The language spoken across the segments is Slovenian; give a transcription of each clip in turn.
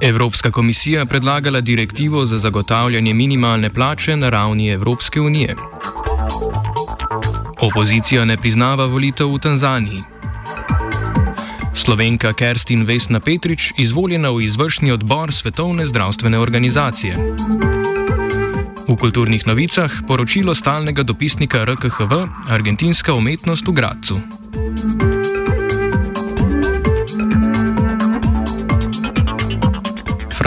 Evropska komisija predlagala direktivo za zagotavljanje minimalne plače na ravni Evropske unije. Opozicija ne priznava volitev v Tanzaniji. Slovenka Kerstin Vesna Petrič izvoljena v izvršni odbor Svetovne zdravstvene organizacije. V kulturnih novicah poročilo stalnega dopisnika RKHV Argentinska umetnost v Gracu.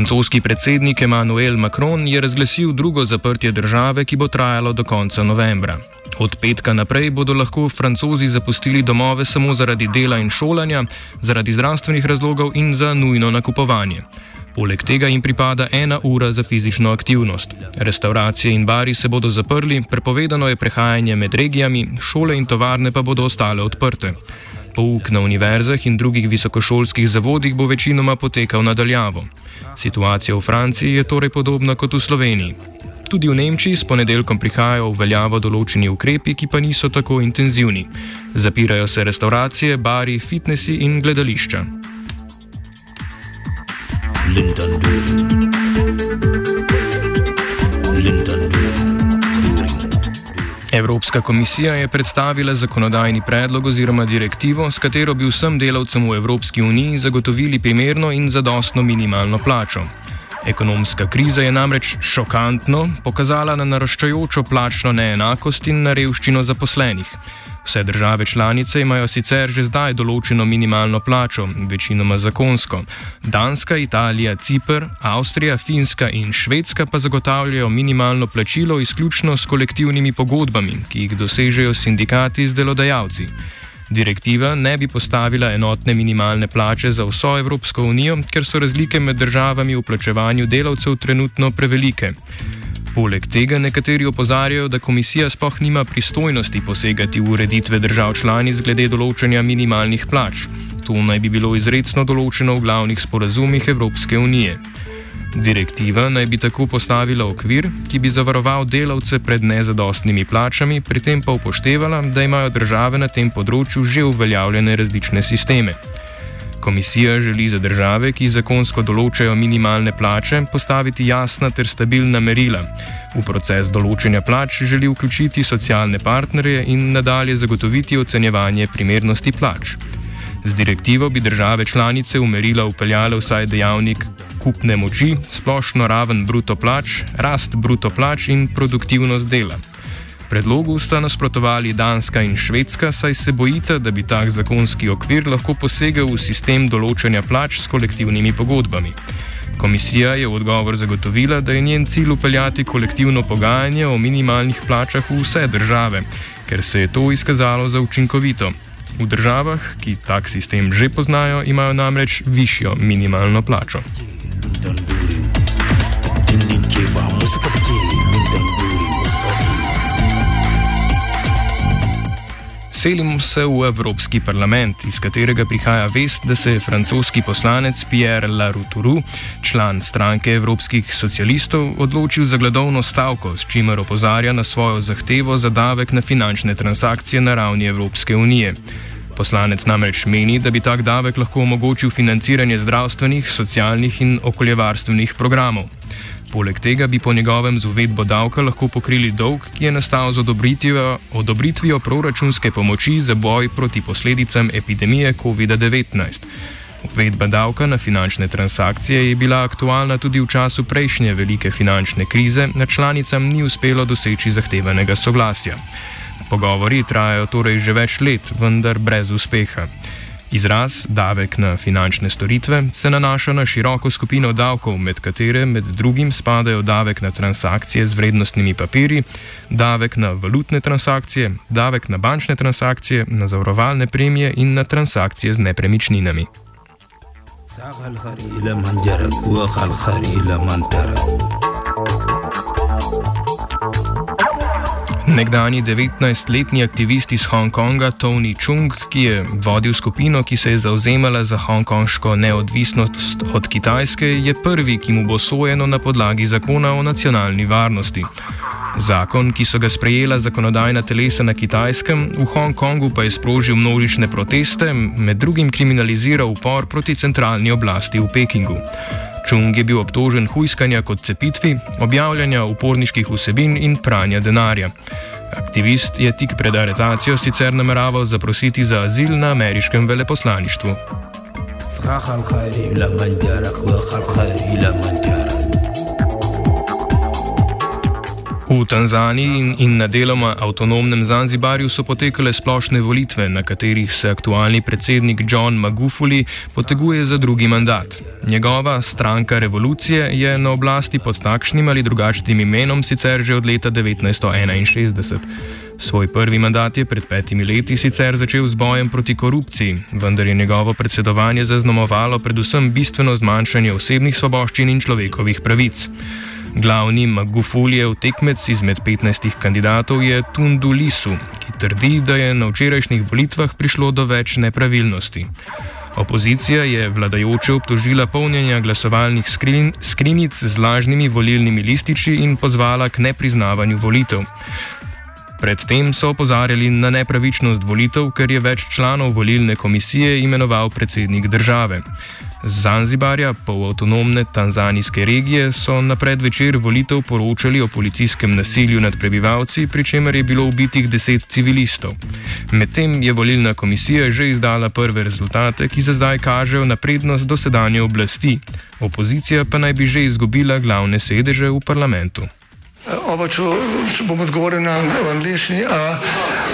Francoski predsednik Emmanuel Macron je razglasil drugo zaprtje države, ki bo trajalo do konca novembra. Od petka naprej bodo lahko francozi zapustili domove samo zaradi dela in šolanja, zaradi zdravstvenih razlogov in za nujno nakupovanje. Poleg tega jim pripada ena ura za fizično aktivnost. Restauracije in bari se bodo zaprli, prepovedano je prehajanje med regijami, šole in tovarne pa bodo ostale odprte. Pouk na univerzah in drugih visokošolskih zavodih bo večinoma potekal nadaljavo. Situacija v Franciji je torej podobna kot v Sloveniji. Tudi v Nemčiji s ponedeljkom prihajajo v veljavo določeni ukrepi, ki pa niso tako intenzivni. Zapirajo se restauracije, bari, fitnesi in gledališča. Evropska komisija je predstavila zakonodajni predlog oziroma direktivo, s katero bi vsem delavcem v Evropski uniji zagotovili primerno in zadostno minimalno plačo. Ekonomska kriza je namreč šokantno pokazala na naraščajočo plačno neenakost in na revščino zaposlenih. Vse države članice imajo sicer že zdaj določeno minimalno plačo, večinoma zakonsko. Danska, Italija, Cipr, Avstrija, Finska in Švedska pa zagotavljajo minimalno plačilo izključno s kolektivnimi pogodbami, ki jih dosežejo sindikati z delodajalci. Direktiva ne bi postavila enotne minimalne plače za vso Evropsko unijo, ker so razlike med državami v plačevanju delavcev trenutno prevelike. Poleg tega nekateri opozarjajo, da komisija sploh nima pristojnosti posegati v ureditve držav članic glede določanja minimalnih plač. To naj bi bilo izredno določeno v glavnih sporazumih Evropske unije. Direktiva naj bi tako postavila okvir, ki bi zavaroval delavce pred nezadostnimi plačami, pri tem pa upoštevala, da imajo države na tem področju že uveljavljene različne sisteme. Komisija želi za države, ki zakonsko določajo minimalne plače, postaviti jasna ter stabilna merila. V proces določanja plač želi vključiti socialne partnerje in nadalje zagotoviti ocenjevanje primernosti plač. Z direktivo bi države članice v merila upeljale vsaj dejavnik kupne moči, splošno raven bruto plač, rast bruto plač in produktivnost dela. Predlogu sta nasprotovali Danska in Švedska, saj se bojita, da bi tak zakonski okvir lahko posegel v sistem določanja plač s kolektivnimi pogodbami. Komisija je v odgovor zagotovila, da je njen cilj upeljati kolektivno pogajanje o minimalnih plačah v vse države, ker se je to izkazalo za učinkovito. V državah, ki tak sistem že poznajo, imajo namreč višjo minimalno plačo. Selimo se v Evropski parlament, iz katerega prihaja vest, da se je francoski poslanec Pierre Laroutourou, član stranke evropskih socialistov, odločil za gledovno stavko, s čimer opozarja na svojo zahtevo za davek na finančne transakcije na ravni Evropske unije. Poslanec namreč meni, da bi tak davek lahko omogočil financiranje zdravstvenih, socialnih in okoljevarstvenih programov. Poleg tega bi po njegovem z uvedbo davka lahko pokrili dolg, ki je nastal z odobritvijo, odobritvijo proračunske pomoči za boj proti posledicam epidemije COVID-19. Uvedba davka na finančne transakcije je bila aktualna tudi v času prejšnje velike finančne krize, na članicam ni uspelo doseči zahtevanega soglasja. Pogovori trajajo torej že več let, vendar brez uspeha. Izraz davek na finančne storitve se nanaša na široko skupino davkov, med katere med drugim spadajo davek na transakcije z vrednostnimi papiri, davek na valutne transakcije, davek na bančne transakcije, na zavarovalne premije in na transakcije z nepremičninami. Nekdani 19-letni aktivist iz Hongkonga Tony Chung, ki je vodil skupino, ki se je zauzemala za hongkonško neodvisnost od Kitajske, je prvi, ki mu bo sojeno na podlagi zakona o nacionalni varnosti. Zakon, ki so ga sprejela zakonodajna telesa na Kitajskem, v Hongkongu pa je sprožil množične proteste, med drugim kriminaliziral upor proti centralni oblasti v Pekingu. Chung je bil obtožen hujskanja kot cepitvi, objavljanja uporniških vsebin in pranja denarja. Aktivist je tik pred aretacijo sicer nameraval zaprositi za azil na ameriškem veleposlaništvu. Zahal, hajri, la, manjara, hajri, la, manjara. V Tanzaniji in, in na deloma avtonomnem Zanzibarju so potekale splošne volitve, na katerih se aktualni predsednik John Magufuli poteguje za drugi mandat. Njegova stranka revolucije je na oblasti pod takšnim ali drugačnim imenom sicer že od leta 1961. Svoj prvi mandat je pred petimi leti sicer začel z bojem proti korupciji, vendar je njegovo predsedovanje zaznamovalo predvsem bistveno zmanjšanje osebnih svoboščin in človekovih pravic. Glavni Magufuljev tekmec izmed 15 kandidatov je Tundu Lisu, ki trdi, da je na včerajšnjih volitvah prišlo do več nepravilnosti. Opozicija je vladajoče obtožila polnjenja glasovalnih skrin, skrinic z lažnimi volilnimi lističi in pozvala k nepriznavanju volitev. Predtem so opozarjali na nepravičnost volitev, ker je več članov volilne komisije imenoval predsednik države. Z Zanzibarja, polavtonomne tanzanijske regije, so na predvečer volitev poročali o policijskem nasilju nad prebivalci, pri čemer je bilo ubitih deset civilistov. Medtem je volilna komisija že izdala prve rezultate, ki za zdaj kažejo na prednost dosedanje oblasti. Opozicija pa naj bi že izgubila glavne sedeže v parlamentu. Oba, če, če bom odgovoril na angliški.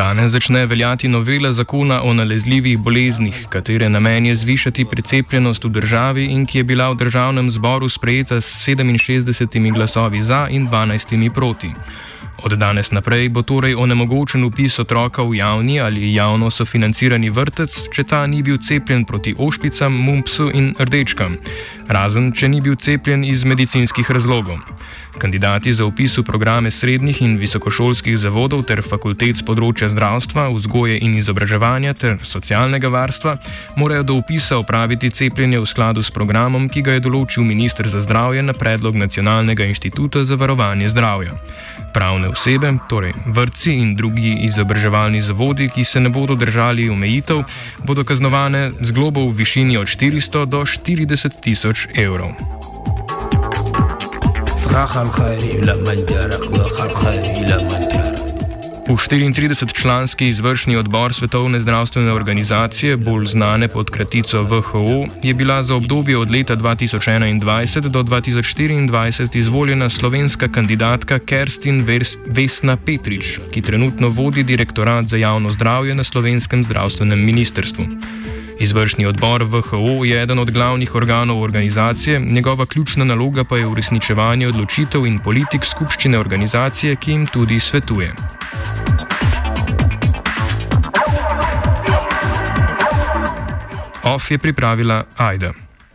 Danes začne veljati novela zakona o nalezljivih boleznih, katere namen je zvišati precepljenost v državi in ki je bila v državnem zboru sprejeta s 67 glasovi za in 12 proti. Od danes naprej bo torej onemogočen upis otroka v javni ali javno sofinancirani vrtec, če ta ni bil cepljen proti ošpicam, mumpsu in rdečkam, razen če ni bil cepljen iz medicinskih razlogov. Kandidati za upis v programe srednjih in visokošolskih zavodov ter fakultet z področja zdravstva, vzgoje in izobraževanja ter socialnega varstva morajo do upisa opraviti cepljenje v skladu s programom, ki ga je določil ministr za zdravje na predlog Nacionalnega inštituta za varovanje zdravja. Pravne osebe, torej vrtci in drugi izobraževalni zavodi, ki se ne bodo držali omejitev, bodo kaznovane z globo v višini od 400 do 40 tisoč evrov. V 34-članski izvršni odbor Svetovne zdravstvene organizacije, bolj znane pod kratico WHO, je bila za obdobje od leta 2021 do 2024 izvoljena slovenska kandidatka Kerstin Vesna Petrič, ki trenutno vodi direktorat za javno zdravje na slovenskem zdravstvenem ministrstvu. Izvršni odbor WHO je eden od glavnih organov organizacije, njegova ključna naloga pa je uresničevanje odločitev in politik skupščine organizacije, ki jim tudi svetuje. OF je pripravila Aida.